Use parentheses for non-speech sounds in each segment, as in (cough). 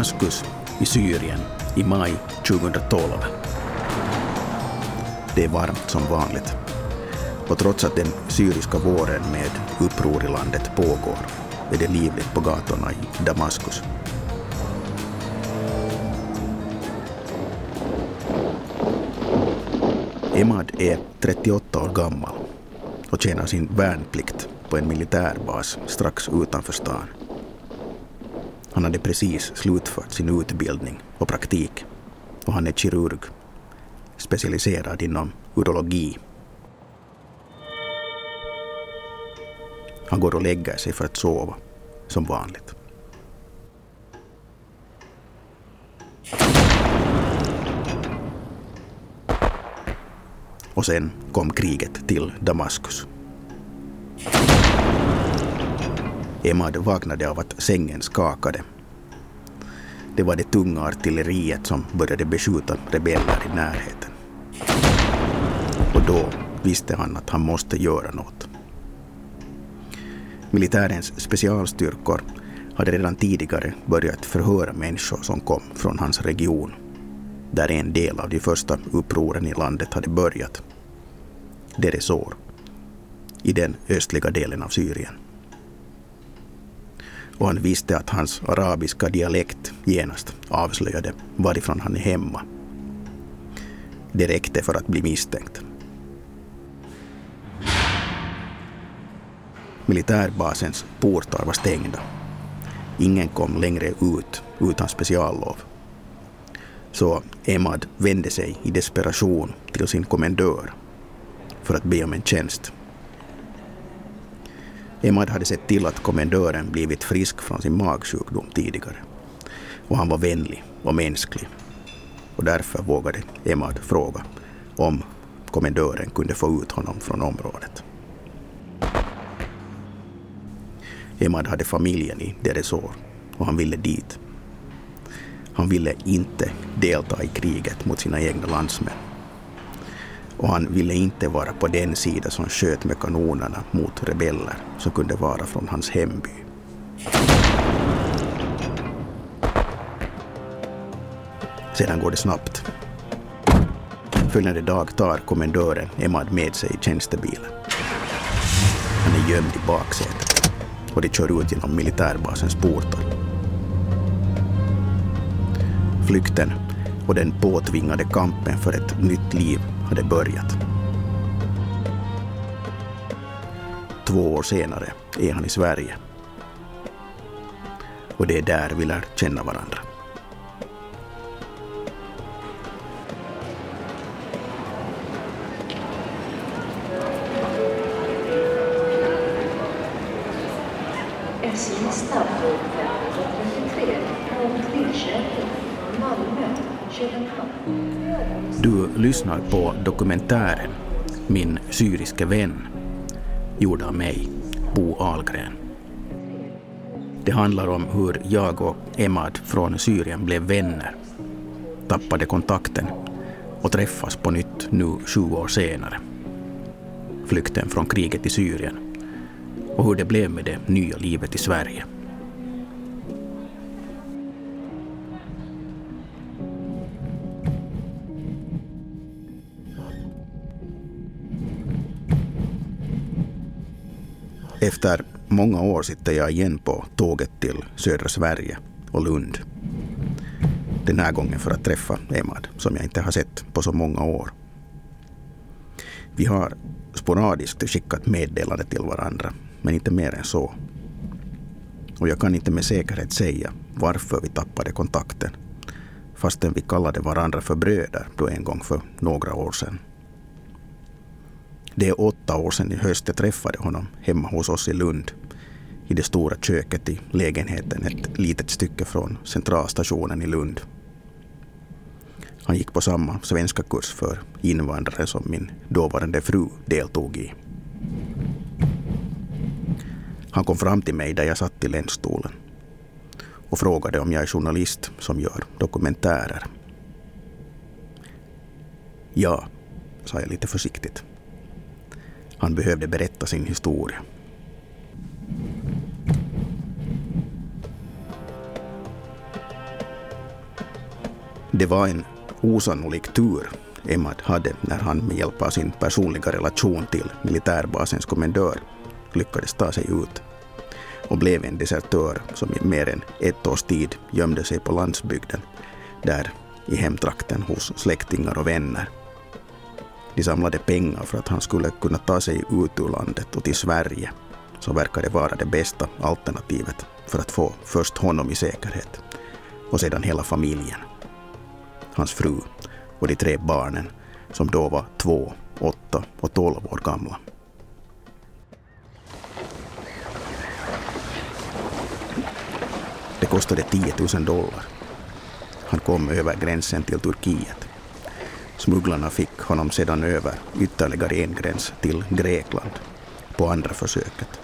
Damaskus i Syrien i maj 2012. Det är varmt som vanligt. Och trots att den syriska våren med uppror i landet pågår är det livligt på gatorna i Damaskus. Emad är 38 år gammal och tjänar sin värnplikt på en militärbas strax utanför stan. Han hade precis slutfört sin utbildning och praktik och han är kirurg, specialiserad inom urologi. Han går och lägger sig för att sova, som vanligt. Och sen kom kriget till Damaskus. Emad vaknade av att sängen skakade. Det var det tunga artilleriet som började beskjuta rebeller i närheten. Och då visste han att han måste göra något. Militärens specialstyrkor hade redan tidigare börjat förhöra människor som kom från hans region, där en del av de första upproren i landet hade börjat. Deresor, i den östliga delen av Syrien och han visste att hans arabiska dialekt genast avslöjade varifrån han är hemma. Det räckte för att bli misstänkt. Militärbasens portar var stängda. Ingen kom längre ut utan speciallov. Så Emad vände sig i desperation till sin kommendör för att be om en tjänst Emad hade sett till att kommendören blivit frisk från sin magsjukdom tidigare. Och han var vänlig och mänsklig. Och därför vågade Emad fråga om kommendören kunde få ut honom från området. Emad hade familjen i Deresor och han ville dit. Han ville inte delta i kriget mot sina egna landsmän och han ville inte vara på den sida som sköt med kanonerna mot rebeller som kunde vara från hans hemby. Sedan går det snabbt. Följande dag tar kommendören Emad med sig i tjänstebilen. Han är gömd i baksätet och de kör ut genom militärbasens portar. Flykten och den påtvingade kampen för ett nytt liv hade börjat. Två år senare är han i Sverige. Och det är där vi lär känna varandra. Du lyssnar på dokumentären Min syriske vän, gjord av mig, Bo Ahlgren. Det handlar om hur jag och Emad från Syrien blev vänner, tappade kontakten och träffas på nytt nu sju år senare. Flykten från kriget i Syrien och hur det blev med det nya livet i Sverige. Efter många år sitter jag igen på tåget till södra Sverige och Lund. Den här gången för att träffa Emad, som jag inte har sett på så många år. Vi har sporadiskt skickat meddelande till varandra, men inte mer än så. Och jag kan inte med säkerhet säga varför vi tappade kontakten, fastän vi kallade varandra för bröder då en gång för några år sedan. Det är åtta år sedan i höst jag träffade honom hemma hos oss i Lund. I det stora köket i lägenheten ett litet stycke från centralstationen i Lund. Han gick på samma svenska kurs för invandrare som min dåvarande fru deltog i. Han kom fram till mig där jag satt i länsstolen och frågade om jag är journalist som gör dokumentärer. Ja, sa jag lite försiktigt. Han behövde berätta sin historia. Det var en osannolik tur Emad hade när han med hjälp av sin personliga relation till militärbasens kommendör lyckades ta sig ut och blev en desertör som i mer än ett års tid gömde sig på landsbygden, där i hemtrakten hos släktingar och vänner. De samlade pengar för att han skulle kunna ta sig ut ur landet och till Sverige, som verkade vara det bästa alternativet för att få först honom i säkerhet och sedan hela familjen. Hans fru och de tre barnen som då var två, åtta och tolv år gamla. Det kostade 10 000 dollar. Han kom över gränsen till Turkiet. Smugglarna fick honom sedan över ytterligare en gräns till Grekland på andra försöket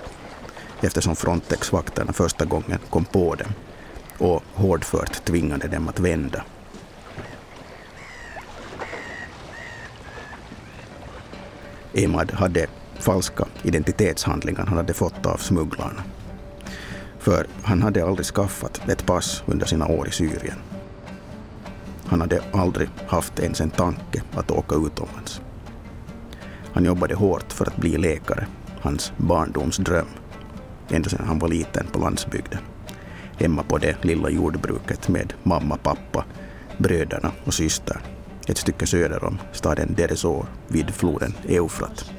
eftersom Frontex-vakterna första gången kom på dem och hårdfört tvingade dem att vända. Emad hade falska identitetshandlingar han hade fått av smugglarna. För han hade aldrig skaffat ett pass under sina år i Syrien. Han hade aldrig haft ens en tanke att åka utomlands. Han jobbade hårt för att bli läkare, hans barndomsdröm, ända sedan han var liten på landsbygden. Hemma på det lilla jordbruket med mamma, pappa, bröderna och systern ett stycke söder om staden Deresor vid floden Eufrat.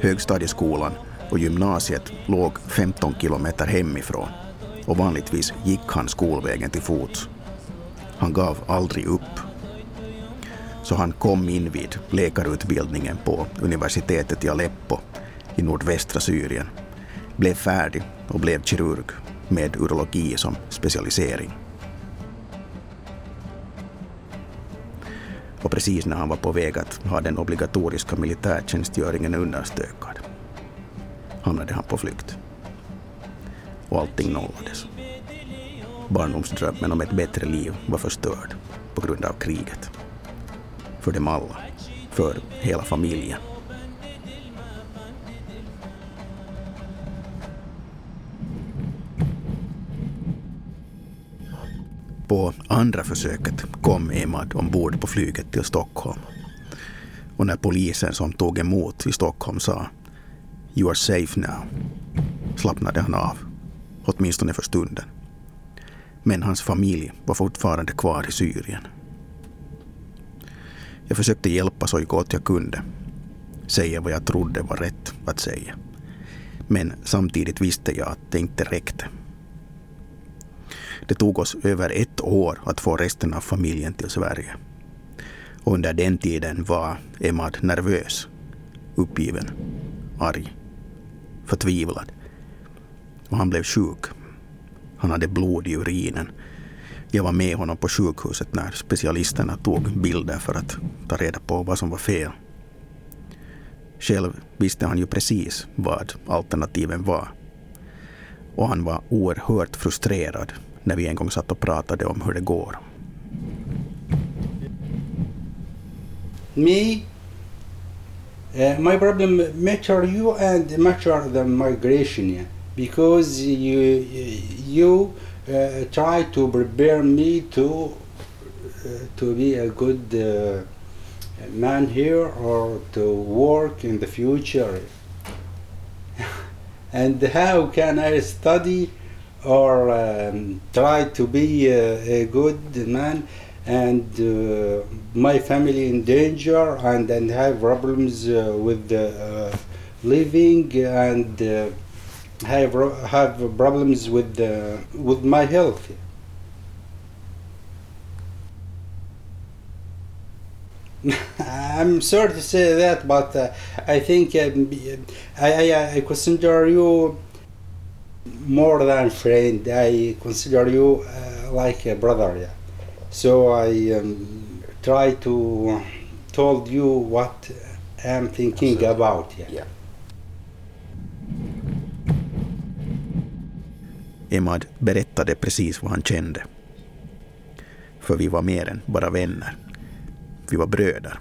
Högstadieskolan och gymnasiet låg 15 kilometer hemifrån och vanligtvis gick han skolvägen till fots. Han gav aldrig upp. Så han kom in vid läkarutbildningen på universitetet i Aleppo i nordvästra Syrien, blev färdig och blev kirurg med urologi som specialisering. Och precis när han var på väg att ha den obligatoriska militärtjänstgöringen understökad hamnade han på flykt. Och allting nollades. Barndomsdrömmen om ett bättre liv var förstörd på grund av kriget. För dem alla. För hela familjen. På andra försöket kom Emad ombord på flyget till Stockholm. Och när polisen som tog emot i Stockholm sa ”You are safe now” slappnade han av, åtminstone för stunden. Men hans familj var fortfarande kvar i Syrien. Jag försökte hjälpa så gott jag kunde. Säga vad jag trodde var rätt att säga. Men samtidigt visste jag att det inte räckte. Det tog oss över ett år att få resten av familjen till Sverige. Och under den tiden var Emad nervös, uppgiven, arg, förtvivlad. Och han blev sjuk. Han hade blod i urinen. Jag var med honom på sjukhuset när specialisterna tog bilder för att ta reda på vad som var fel. Själv visste han ju precis vad alternativen var. Och han var oerhört frustrerad när vi en gång satt och pratade om hur det går. Me, uh, my problem matter you and matter the migration yeah? Because you you uh, try to prepare me to uh, to be a good uh, man here or to work in the future. (laughs) And how can I study or um, try to be a, good man and uh, my family in danger and then have problems uh, with the uh, living and uh, have have problems with the, with my health. (laughs) I'm sorry to say that, but uh, I think um, I, I, I consider you more than friend. I consider you uh, like a brother. Yeah. So I um, try to told you what I'm thinking Absolutely. about. Yeah. yeah. Emad berättade precis vad han kände. För vi var mer än bara vänner. Vi var bröder.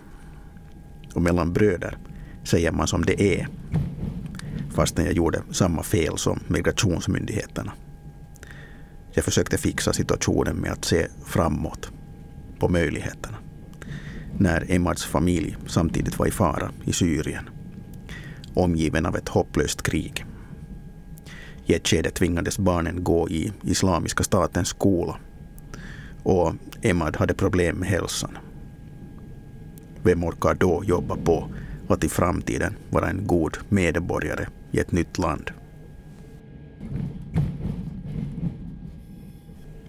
Och mellan bröder säger man som det är fastän jag gjorde samma fel som migrationsmyndigheterna. Jag försökte fixa situationen med att se framåt på möjligheterna. När Emads familj samtidigt var i fara i Syrien, omgiven av ett hopplöst krig. I ett skede tvingades barnen gå i Islamiska statens skola och Emad hade problem med hälsan. Vem orkar då jobba på att i framtiden vara en god medborgare i ett nytt land?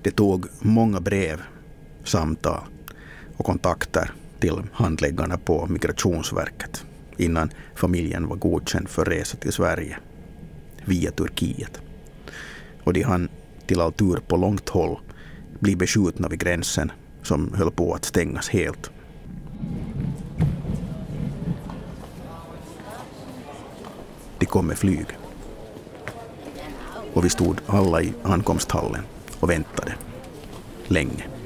Det tog många brev, samtal och kontakter till handläggarna på Migrationsverket innan familjen var godkänd för resa till Sverige via Turkiet. Och de hann till all tur på långt håll bli beskjutna vid gränsen som höll på att stängas helt. De kom med flyg. Och vi stod alla i ankomsthallen och väntade. Länge.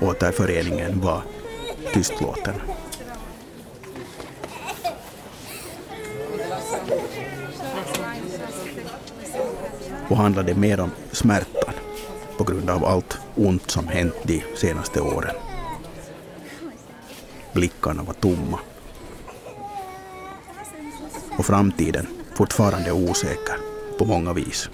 Återföreningen var tystlåten. Och handlade mer om smärtan på grund av allt ont som hänt de senaste åren. Blickarna var tomma. Och framtiden fortfarande osäker på många vis.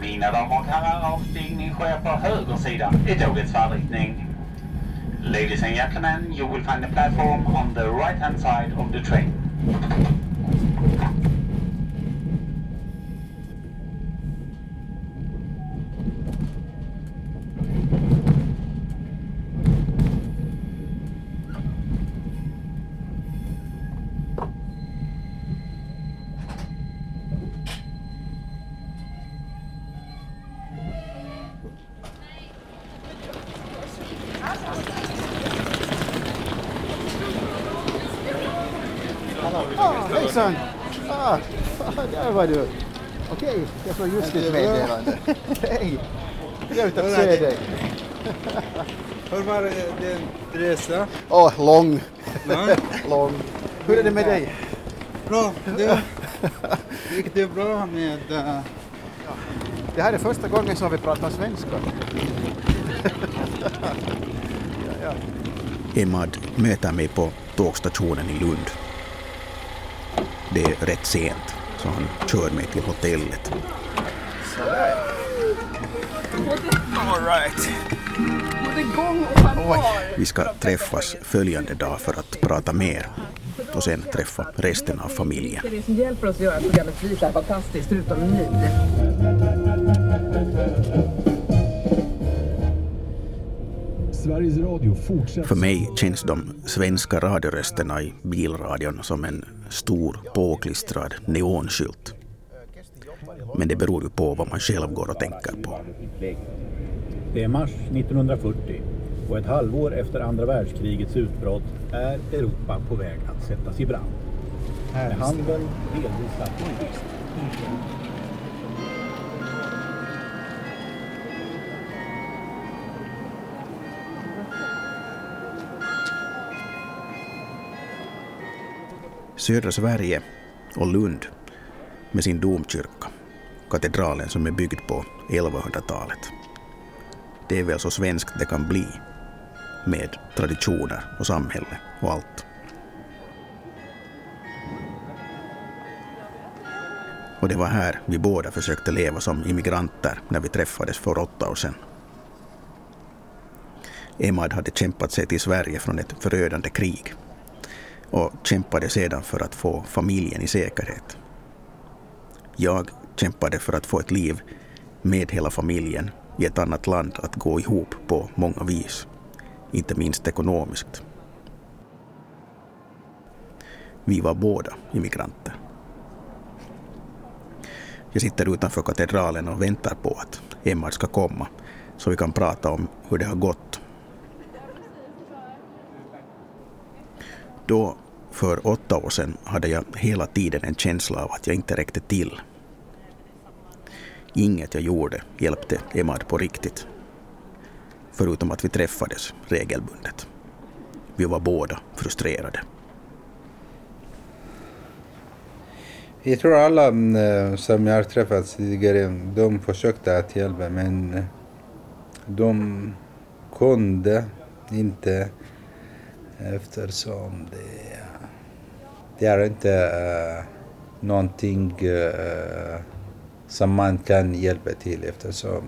Mina damer och herrar, avstigning sker på höger sida i tågets färdriktning. Ladies and gentlemen, you will find the platform on the right hand side of the train. Var du. Okej, jag får just ditt meddelande. (laughs) Hej! Trevligt att se dig. Hur var det din resa? Åh, lång. (laughs) Lång. Hur är det med dig? bra. Det, gick det bra med... Uh, Det här är första gången som vi pratar svenska. ja, ja. Emad möter mig på tågstationen i Lund. Det är rätt sent, så han kör mig till hotellet. All right. Vi ska träffas följande dag för att prata mer och sen träffa resten av familjen. Det är det som hjälper oss att göra programmet Bli så här fantastiskt, förutom ni. För mig känns de svenska radiorösterna i bilradion som en stor påklistrad neonskylt. Men det beror ju på vad man själv går och tänker på. Det är mars 1940 och ett halvår efter andra världskrigets utbrott är Europa på väg att sättas i brand. Med handeln delvis satt i Södra Sverige och Lund med sin domkyrka, katedralen som är byggd på 1100-talet. Det är väl så svenskt det kan bli, med traditioner och samhälle och allt. Och det var här vi båda försökte leva som immigranter när vi träffades för åtta år sedan. Emad hade kämpat sig till Sverige från ett förödande krig och kämpade sedan för att få familjen i säkerhet. Jag kämpade för att få ett liv med hela familjen i ett annat land att gå ihop på många vis, inte minst ekonomiskt. Vi var båda immigranter. Jag sitter utanför katedralen och väntar på att Emma ska komma så vi kan prata om hur det har gått. Då För åtta år sedan hade jag hela tiden en känsla av att jag inte räckte till. Inget jag gjorde hjälpte Emad på riktigt. Förutom att vi träffades regelbundet. Vi var båda frustrerade. Jag tror alla eh, som jag har träffat tidigare, de försökte att hjälpa men eh, de kunde inte eftersom det, det är inte uh, någonting uh, som man kan hjälpa till eftersom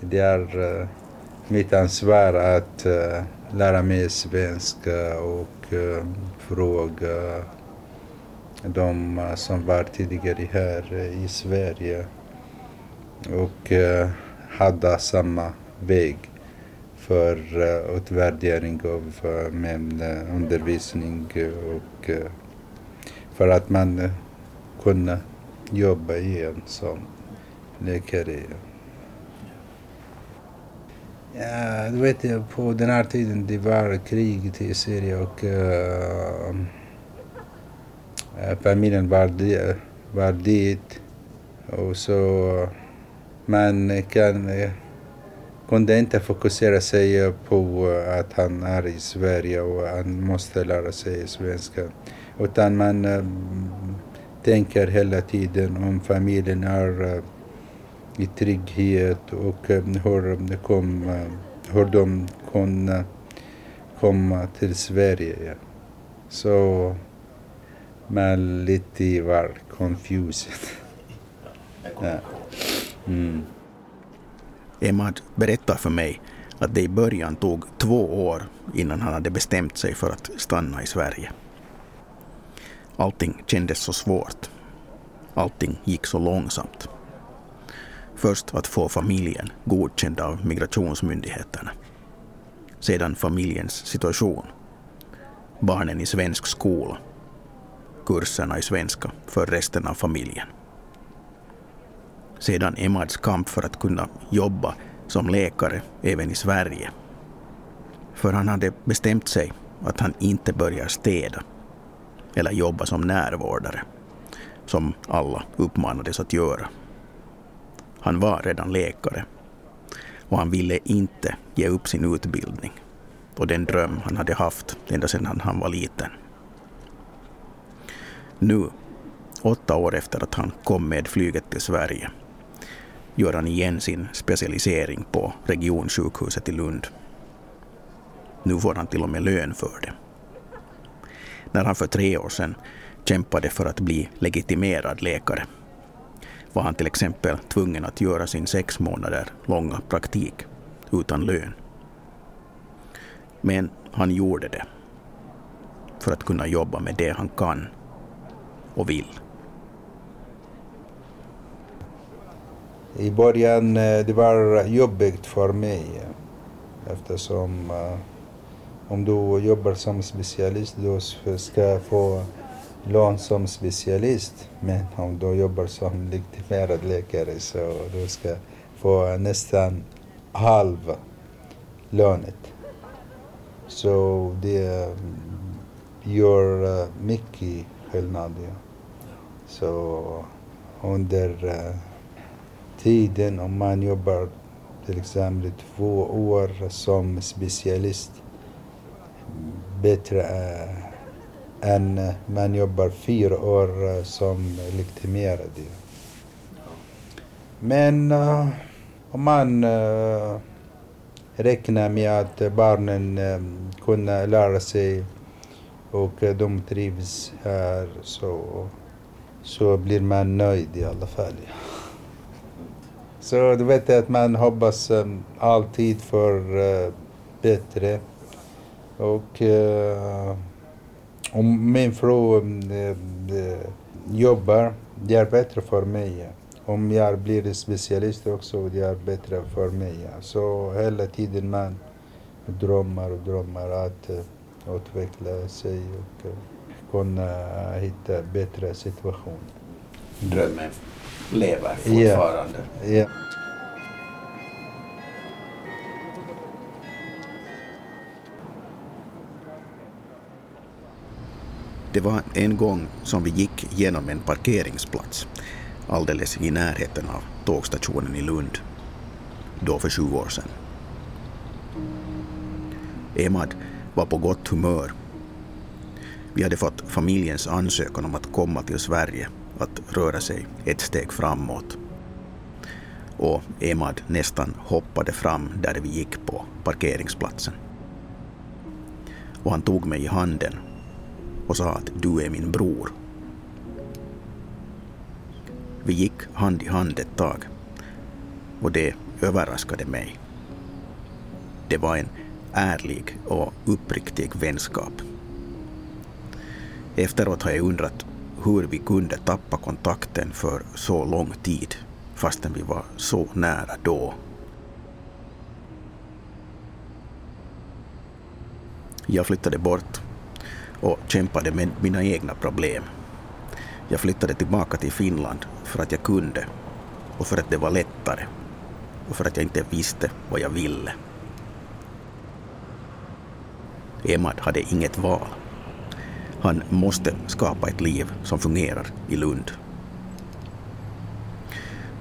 det är uh, mitt ansvar att uh, lära mig svenska och uh, fråga de som var tidigare här i Sverige och hade samma väg för eh, uh, utvärdering av eh, uh, min uh, eh, undervisning och för att man kunna jobba igen som läkare. Ja, du vet, på den här tiden det var krig i Syrien och familjen var, di var dit. Och så man kan kunde inte fokusera sig på att han är i Sverige och han måste lära sig svenska. Utan man äh, tänker hela tiden om familjen är äh, i trygghet och hur, kom, hur de kunde komma till Sverige. Så man lite var confused. (laughs) ja. mm. Emad berättar för mig att det i början tog två år innan han hade bestämt sig för att stanna i Sverige. Allting kändes så svårt. Allting gick så långsamt. Först att få familjen godkänd av migrationsmyndigheterna. Sedan familjens situation. Barnen i svensk skola. Kurserna i svenska för resten av familjen sedan Emads kamp för att kunna jobba som läkare även i Sverige. För han hade bestämt sig att han inte börjar städa eller jobba som närvårdare, som alla uppmanades att göra. Han var redan läkare och han ville inte ge upp sin utbildning och den dröm han hade haft ända sedan han var liten. Nu, åtta år efter att han kom med flyget till Sverige, gör han igen sin specialisering på regionsjukhuset i Lund. Nu får han till och med lön för det. När han för tre år sedan kämpade för att bli legitimerad läkare var han till exempel tvungen att göra sin sex månader långa praktik utan lön. Men han gjorde det för att kunna jobba med det han kan och vill. I början eh, det var jobbigt för mig eftersom eh, om du jobbar som specialist du ska få lön som specialist. Men om du jobbar som legitimerad läkare så du ska få nästan halv lönet. Så det mm, gör eh, mycket skillnad. Så under tiden om man jobbar till exempel två år som specialist bättre äh, än man jobbar fyra år äh, som legitimerad. Men äh, om man äh, räknar med att barnen äh, kunna lära sig och de trivs här så, så blir man nöjd i alla fall. Så du vet att man hoppas um, alltid för uh, bättre. Och uh, om min fru uh, jobbar, det är bättre för mig. Om jag blir specialist också, det är bättre för mig. Så hela tiden man drömmar och drömmar att uh, utveckla sig och uh, kunna hitta bättre situation. Drömmen lever fortfarande. Yeah. Yeah. Det var en gång som vi gick genom en parkeringsplats alldeles i närheten av tågstationen i Lund. Då för sju år sedan. Emad var på gott humör. Vi hade fått familjens ansökan om att komma till Sverige att röra sig ett steg framåt. Och Emad nästan hoppade fram där vi gick på parkeringsplatsen. Och han tog mig i handen och sa att du är min bror. Vi gick hand i hand ett tag och det överraskade mig. Det var en ärlig och uppriktig vänskap. Efteråt har jag undrat hur vi kunde tappa kontakten för så lång tid fastän vi var så nära då. Jag flyttade bort och kämpade med mina egna problem. Jag flyttade tillbaka till Finland för att jag kunde och för att det var lättare och för att jag inte visste vad jag ville. Emad hade inget val. Han måste skapa ett liv som fungerar i Lund.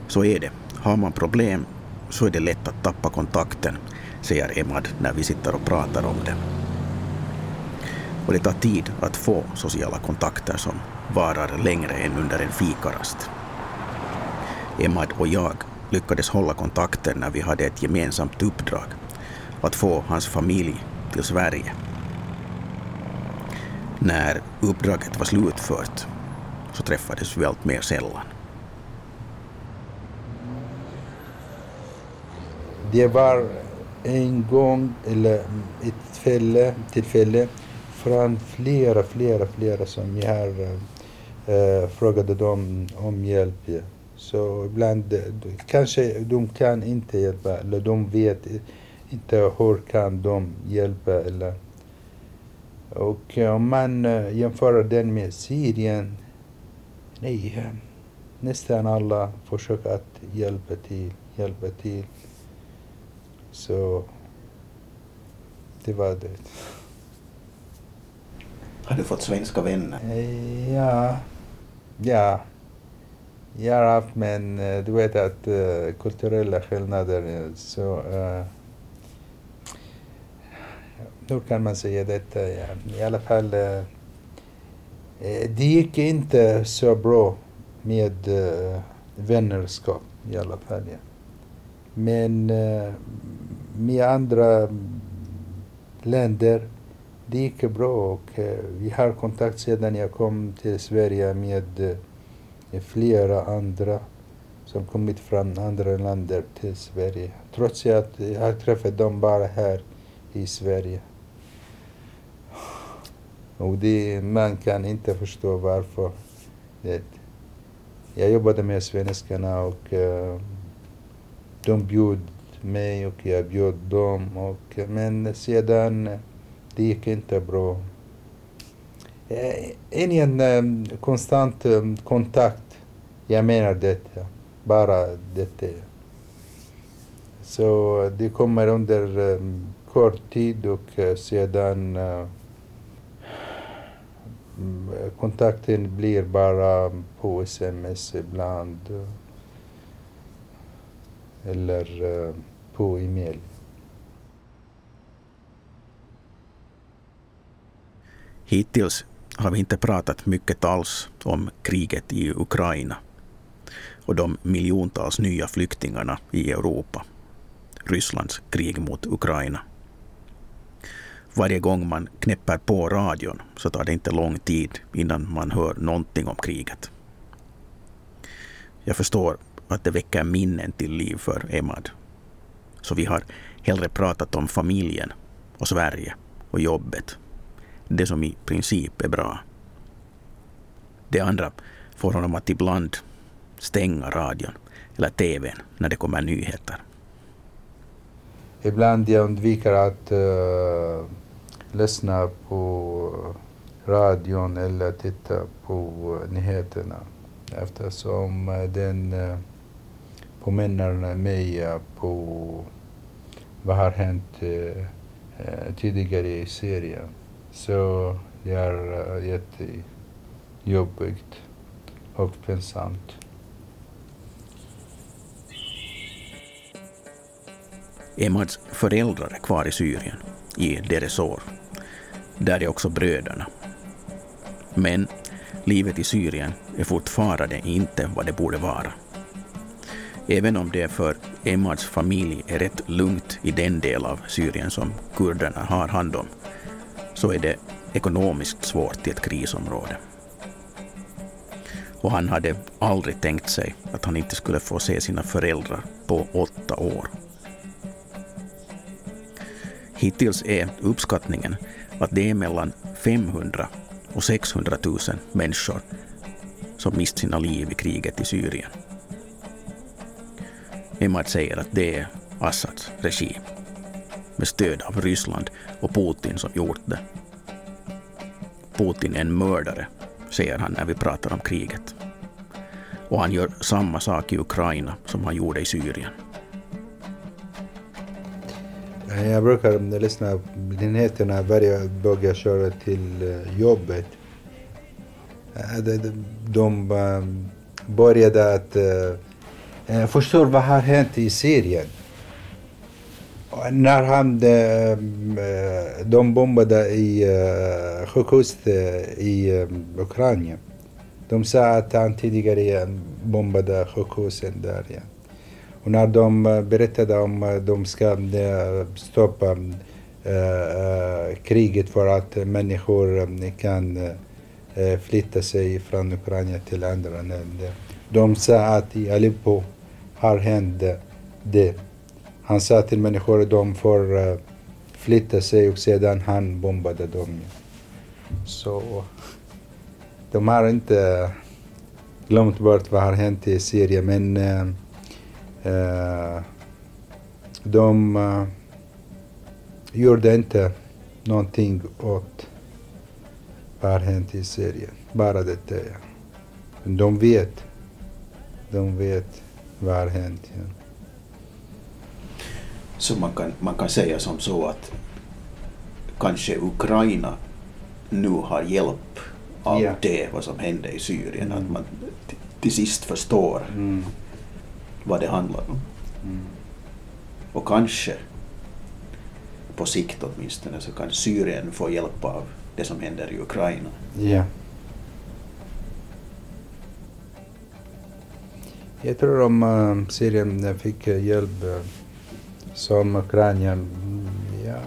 Så är det. Har man problem så är det lätt att tappa kontakten, säger Emad när vi sitter och pratar om det. Och det tar tid att få sociala kontakter som varar längre än under en fikarast. Emad och jag lyckades hålla kontakten när vi hade ett gemensamt uppdrag, att få hans familj till Sverige. När uppdraget var slutfört så träffades vi allt mer sällan. Det var en gång, eller ett tillfälle, tillfälle från flera, flera, flera som jag har eh, äh, frågade dem om hjälp. Så ibland eh, kanske de kan inte hjälpa eller de vet inte hur kan de hjälpa. Eller. Och om man jämför den med Syrien, nej, nästan alla försöker att hjälpa till, hjälpa till. Så det var det. Har du fått svenska vänner? Ja, ja. Jag har haft, men du vet att kulturella skillnader så... Hur kan man säga detta? Ja, eh, I alla fall, eh, eh, det gick inte så bra med eh, vännerskap i alla fall. Ja. Men eh, med andra länder det gick bra och eh, vi har kontakt sedan jag kom till Sverige med eh, flera andra som kommit från andra länder till Sverige. Trots att jag har träffat dem bara här i Sverige. Och det, man kan inte förstå varför. Det, jag jobbade med svenskarna och uh, de bjöd mig och jag bjöd dem. Och, men sedan, det gick inte bra. Eh, Ingen um, eh, konstant um, kontakt. Jag menar detta. Bara detta. Så det kommer under um, kort tid och uh, sedan uh, kontakten blir bara på sms ibland. Eh, eller eh, på e-mail. Hittills har vi inte pratat mycket alls om kriget i Ukraina och de miljontals nya flyktingarna i Europa. Rysslands krig mot Ukraina. Varje gång man knäpper på radion så tar det inte lång tid innan man hör någonting om kriget. Jag förstår att det väcker minnen till liv för Emad. Så vi har hellre pratat om familjen och Sverige och jobbet. Det som i princip är bra. Det andra får honom att ibland stänga radion eller TVn när det kommer nyheter. Ibland jag undviker att uh, lyssna på radion eller titta på eh, nyheterna eftersom eh, den eh, påminner mig på vad har hänt tidigare i Syrien. Så Det är jättejobbigt och pinsamt. Emads föräldrar är kvar i Syrien, i Deresor. Där är också bröderna. Men livet i Syrien är fortfarande inte vad det borde vara. Även om det för Emads familj är rätt lugnt i den del av Syrien som kurderna har hand om, så är det ekonomiskt svårt i ett krisområde. Och han hade aldrig tänkt sig att han inte skulle få se sina föräldrar på åtta år. Hittills är uppskattningen att det är mellan 500 och 600 000 människor som mist sina liv i kriget i Syrien. Emad säger att det är Assads regim med stöd av Ryssland och Putin som gjort det. Putin är en mördare, säger han när vi pratar om kriget. Och han gör samma sak i Ukraina som han gjorde i Syrien. Jag brukar lyssna på nyheterna varje dag jag kör till eh, jobbet. Eh, de eh, började att förstå vad har hänt i Syrien. När han, de bombade i sjukhuset i Ukraina. De sa att han tidigare bombade sjukhusen där. Ja. Och när de eh, berättade om att de ska eh, stoppa kriget för att människor kan flytta sig från Ukraina till andra länder. De sa att i Aleppo har hänt det. Han sa till människor att de får flytta sig och sedan han bombade dem. Så de har inte glömt bort vad har hänt i Syrien men Eh, de uh, gjorde inte någonting åt vad har hänt i Syrien. Bara det. Ja. Men de vet. De vet vad har hänt. Ja. Så man kan, man kan säga som så att kanske Ukraina nu har hjälp av ja. det vad som hände i Syrien. Mm. Att man till sist förstår mm vad det handlar om. Mm. Och kanske, på sikt åtminstone, så kan Syrien få hjälp av det som händer i Ukraina. Ja. Jag tror om eh, Syrien fick eh, hjälp eh, som Ukraina, ja.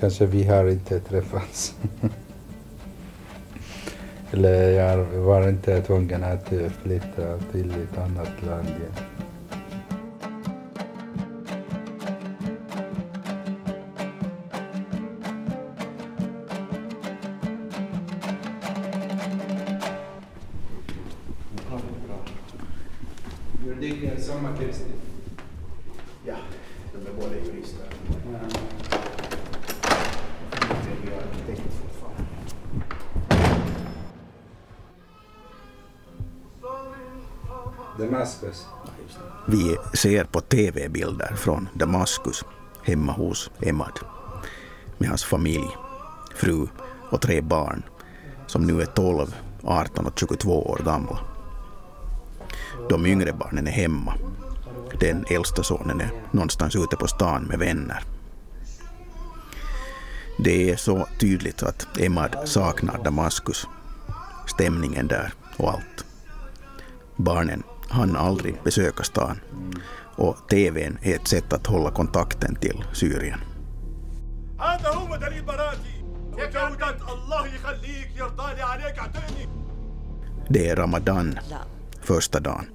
Kanske vi har inte träffats. (laughs) Eller jag var inte tvungen att eh, flytta till ett annat land. Ser på tv-bilder från Damaskus hemma hos Emad med hans familj, fru och tre barn som nu är 12, 18 och 22 år gamla. De yngre barnen är hemma. Den äldsta sonen är någonstans ute på stan med vänner. Det är så tydligt att Emad saknar Damaskus, stämningen där och allt. Barnen han aldrig besöka stan och TVn är ett sätt att hålla kontakten till Syrien. Det är Ramadan, första dagen,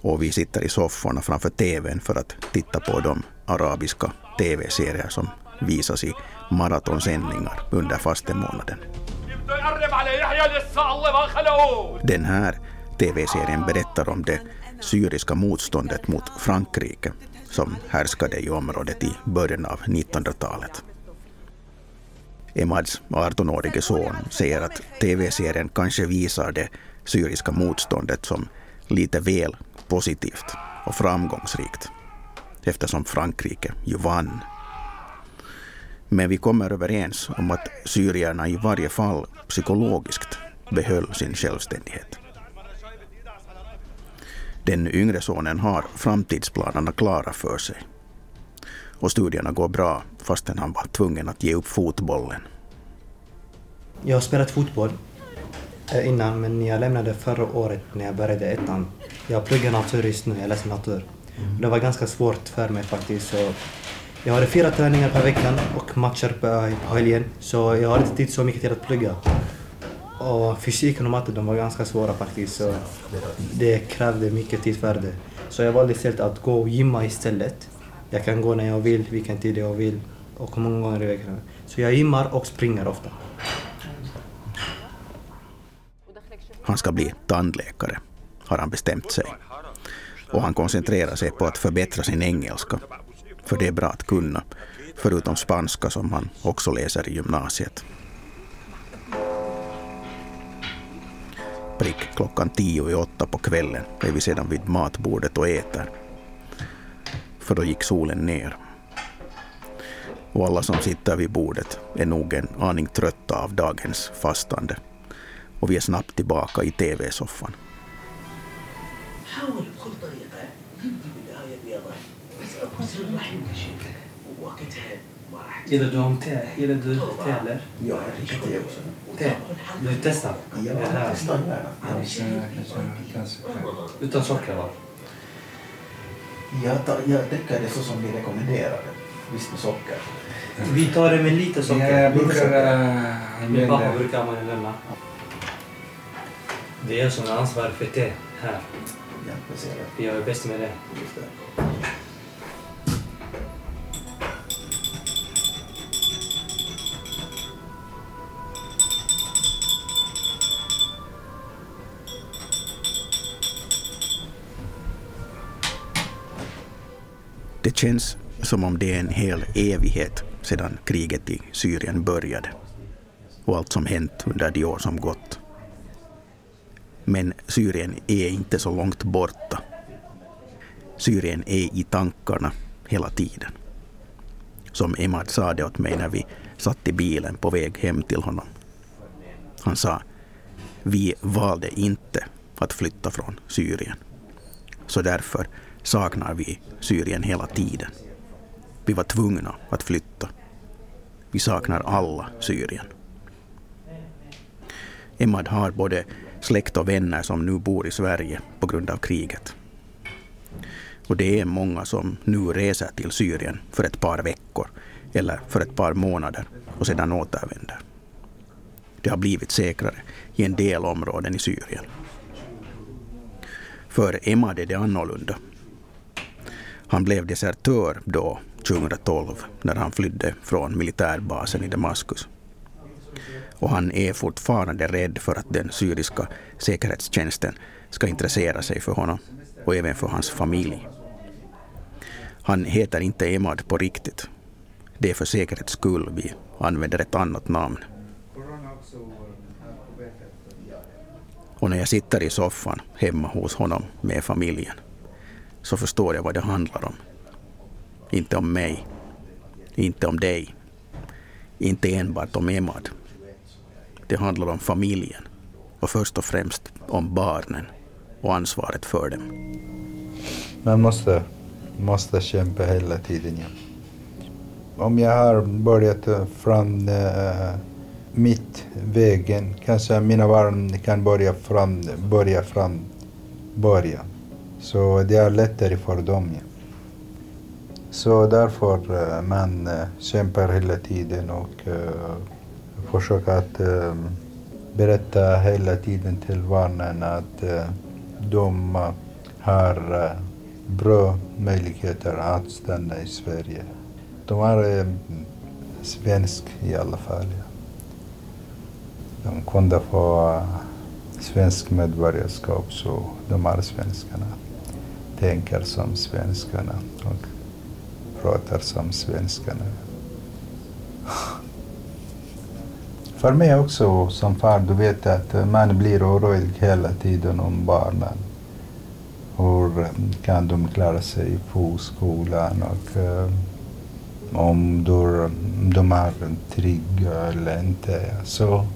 och vi sitter i sofforna framför TVn för att titta på de arabiska TV-serier som visas i maratonsändningar under fastemånaden. Den här TV-serien berättar om det syriska motståndet mot Frankrike som härskade i området i början av 1900-talet. Emads 18-årige son säger att TV-serien kanske visar det syriska motståndet som lite väl positivt och framgångsrikt eftersom Frankrike ju vann. Men vi kommer överens om att syrierna i varje fall psykologiskt behöll sin självständighet. Den yngre sonen har framtidsplanerna klara för sig. Och studierna går bra fastän han var tvungen att ge upp fotbollen. Jag har spelat fotboll eh, innan men jag lämnade förra året när jag började ettan. Jag pluggar natur just nu, jag läser natur. Det var ganska svårt för mig faktiskt. Så jag hade fyra träningar per vecka och matcher på helgen. Så jag hade inte tid så mycket till att plugga. Och fysiken och matte de var ganska svåra faktiskt. Så det krävde mycket tid för det. Så jag valde istället att gå och gymma istället. Jag kan gå när jag vill, vilken tid jag vill och hur många gånger i veckan. Så jag gymmar och springer ofta. Han ska bli tandläkare, har han bestämt sig. Och han koncentrerar sig på att förbättra sin engelska. För det är bra att kunna, förutom spanska som han också läser i gymnasiet. Prick klockan tio i åtta på kvällen är vi sedan vid matbordet och äter. För då gick solen ner. Och alla som sitter vid bordet är nog en aning trötta av dagens fastande. Och vi är snabbt tillbaka i TV-soffan. حاول بكل طريقة يبدي بالآية البيضاء بس أكون رحيم بشكل وقتها ما راح Gillar du om te? Gillar du te eller? Ja, jag dricker te också. Te? Du testar? Ja, här. testar gärna. Utan socker va? Jag, tar, jag dricker det så som vi rekommenderade. Visst med socker. Vi tar det med lite socker. Jag brukar Min pappa använda... brukar man lämna. Det är jag som är ansvarig för te här. Ja, jag ser det. Jag är bäst med det. Just det. Känns som om det är en hel evighet sedan kriget i Syrien började och allt som hänt under de år som gått. Men Syrien är inte så långt borta. Syrien är i tankarna hela tiden. Som Emad sa det åt mig när vi satt i bilen på väg hem till honom. Han sa, vi valde inte att flytta från Syrien. Så därför saknar vi Syrien hela tiden. Vi var tvungna att flytta. Vi saknar alla Syrien. Emad har både släkt och vänner som nu bor i Sverige på grund av kriget. Och det är många som nu reser till Syrien för ett par veckor eller för ett par månader och sedan återvänder. Det har blivit säkrare i en del områden i Syrien. För Emad är det annorlunda. Han blev desertör då, 2012, när han flydde från militärbasen i Damaskus. Och han är fortfarande rädd för att den syriska säkerhetstjänsten ska intressera sig för honom och även för hans familj. Han heter inte Emad på riktigt. Det är för säkerhets skull vi använder ett annat namn. Och när jag sitter i soffan hemma hos honom med familjen så förstår jag vad det handlar om. Inte om mig, inte om dig, inte enbart om Emad. Det handlar om familjen och först och främst om barnen och ansvaret för dem. Man måste, måste kämpa hela tiden. Ja. Om jag har börjat från äh, mitt vägen, kanske mina barn kan börja från, börja från början. Så det är lättare för dem. Ja. Så därför eh, man eh, kämpar hela tiden och uh, försöker att uh, berätta hela tiden till barnen att uh, de har uh, bra möjligheter att stanna i Sverige. De är uh, svensk i alla fall. Ja. De kunde få uh, svensk medborgarskap så de här svenskarna. Tänker som svenskarna och pratar som svenskarna. För mig också som far, du vet att man blir orolig hela tiden om barnen. Hur kan de klara sig på skolan och eh, om de, de är trygga eller inte. Så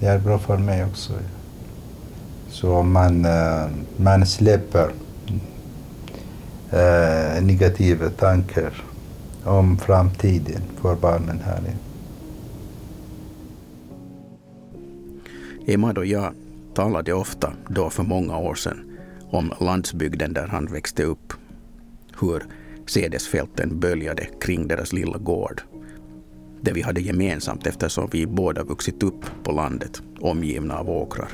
det är bra för mig också. Så man, eh, man släpper eh, negativa tankar om framtiden för barnen här. Emad och jag talade ofta då för många år sedan om landsbygden där han växte upp. Hur sädesfälten böljade kring deras lilla gård. Det vi hade gemensamt eftersom vi båda vuxit upp på landet, omgivna av åkrar.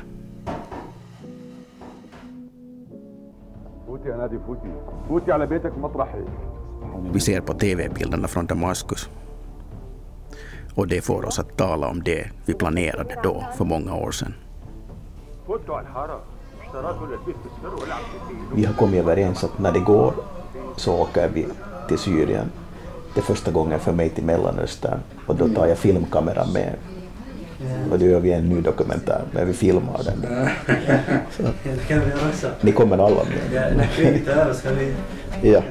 Vi ser på TV-bilderna från Damaskus. Och det får oss att tala om det vi planerade då, för många år sedan. Vi har kommit överens att när det går så åker vi till Syrien. Det är första gången för mig till Mellanöstern och då tar jag filmkameran med. Och då gör vi en ny dokumentär, men vi filmar den. (laughs) Så. Ni kommer alla med? Ja, när kriget är över ska vi... Ja.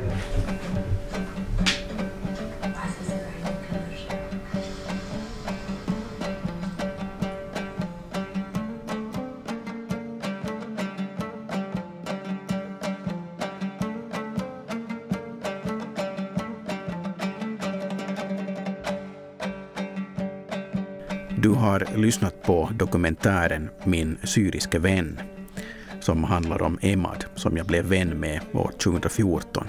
Lyssnat på dokumentären Min syriske vän som handlar om Emad som jag blev vän med år 2014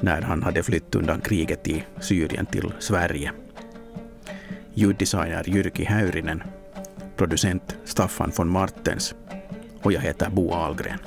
när han hade flytt undan kriget i Syrien till Sverige. Ljuddesigner Jyrki Häyrinen, producent Staffan von Martens och jag heter Bo Ahlgren.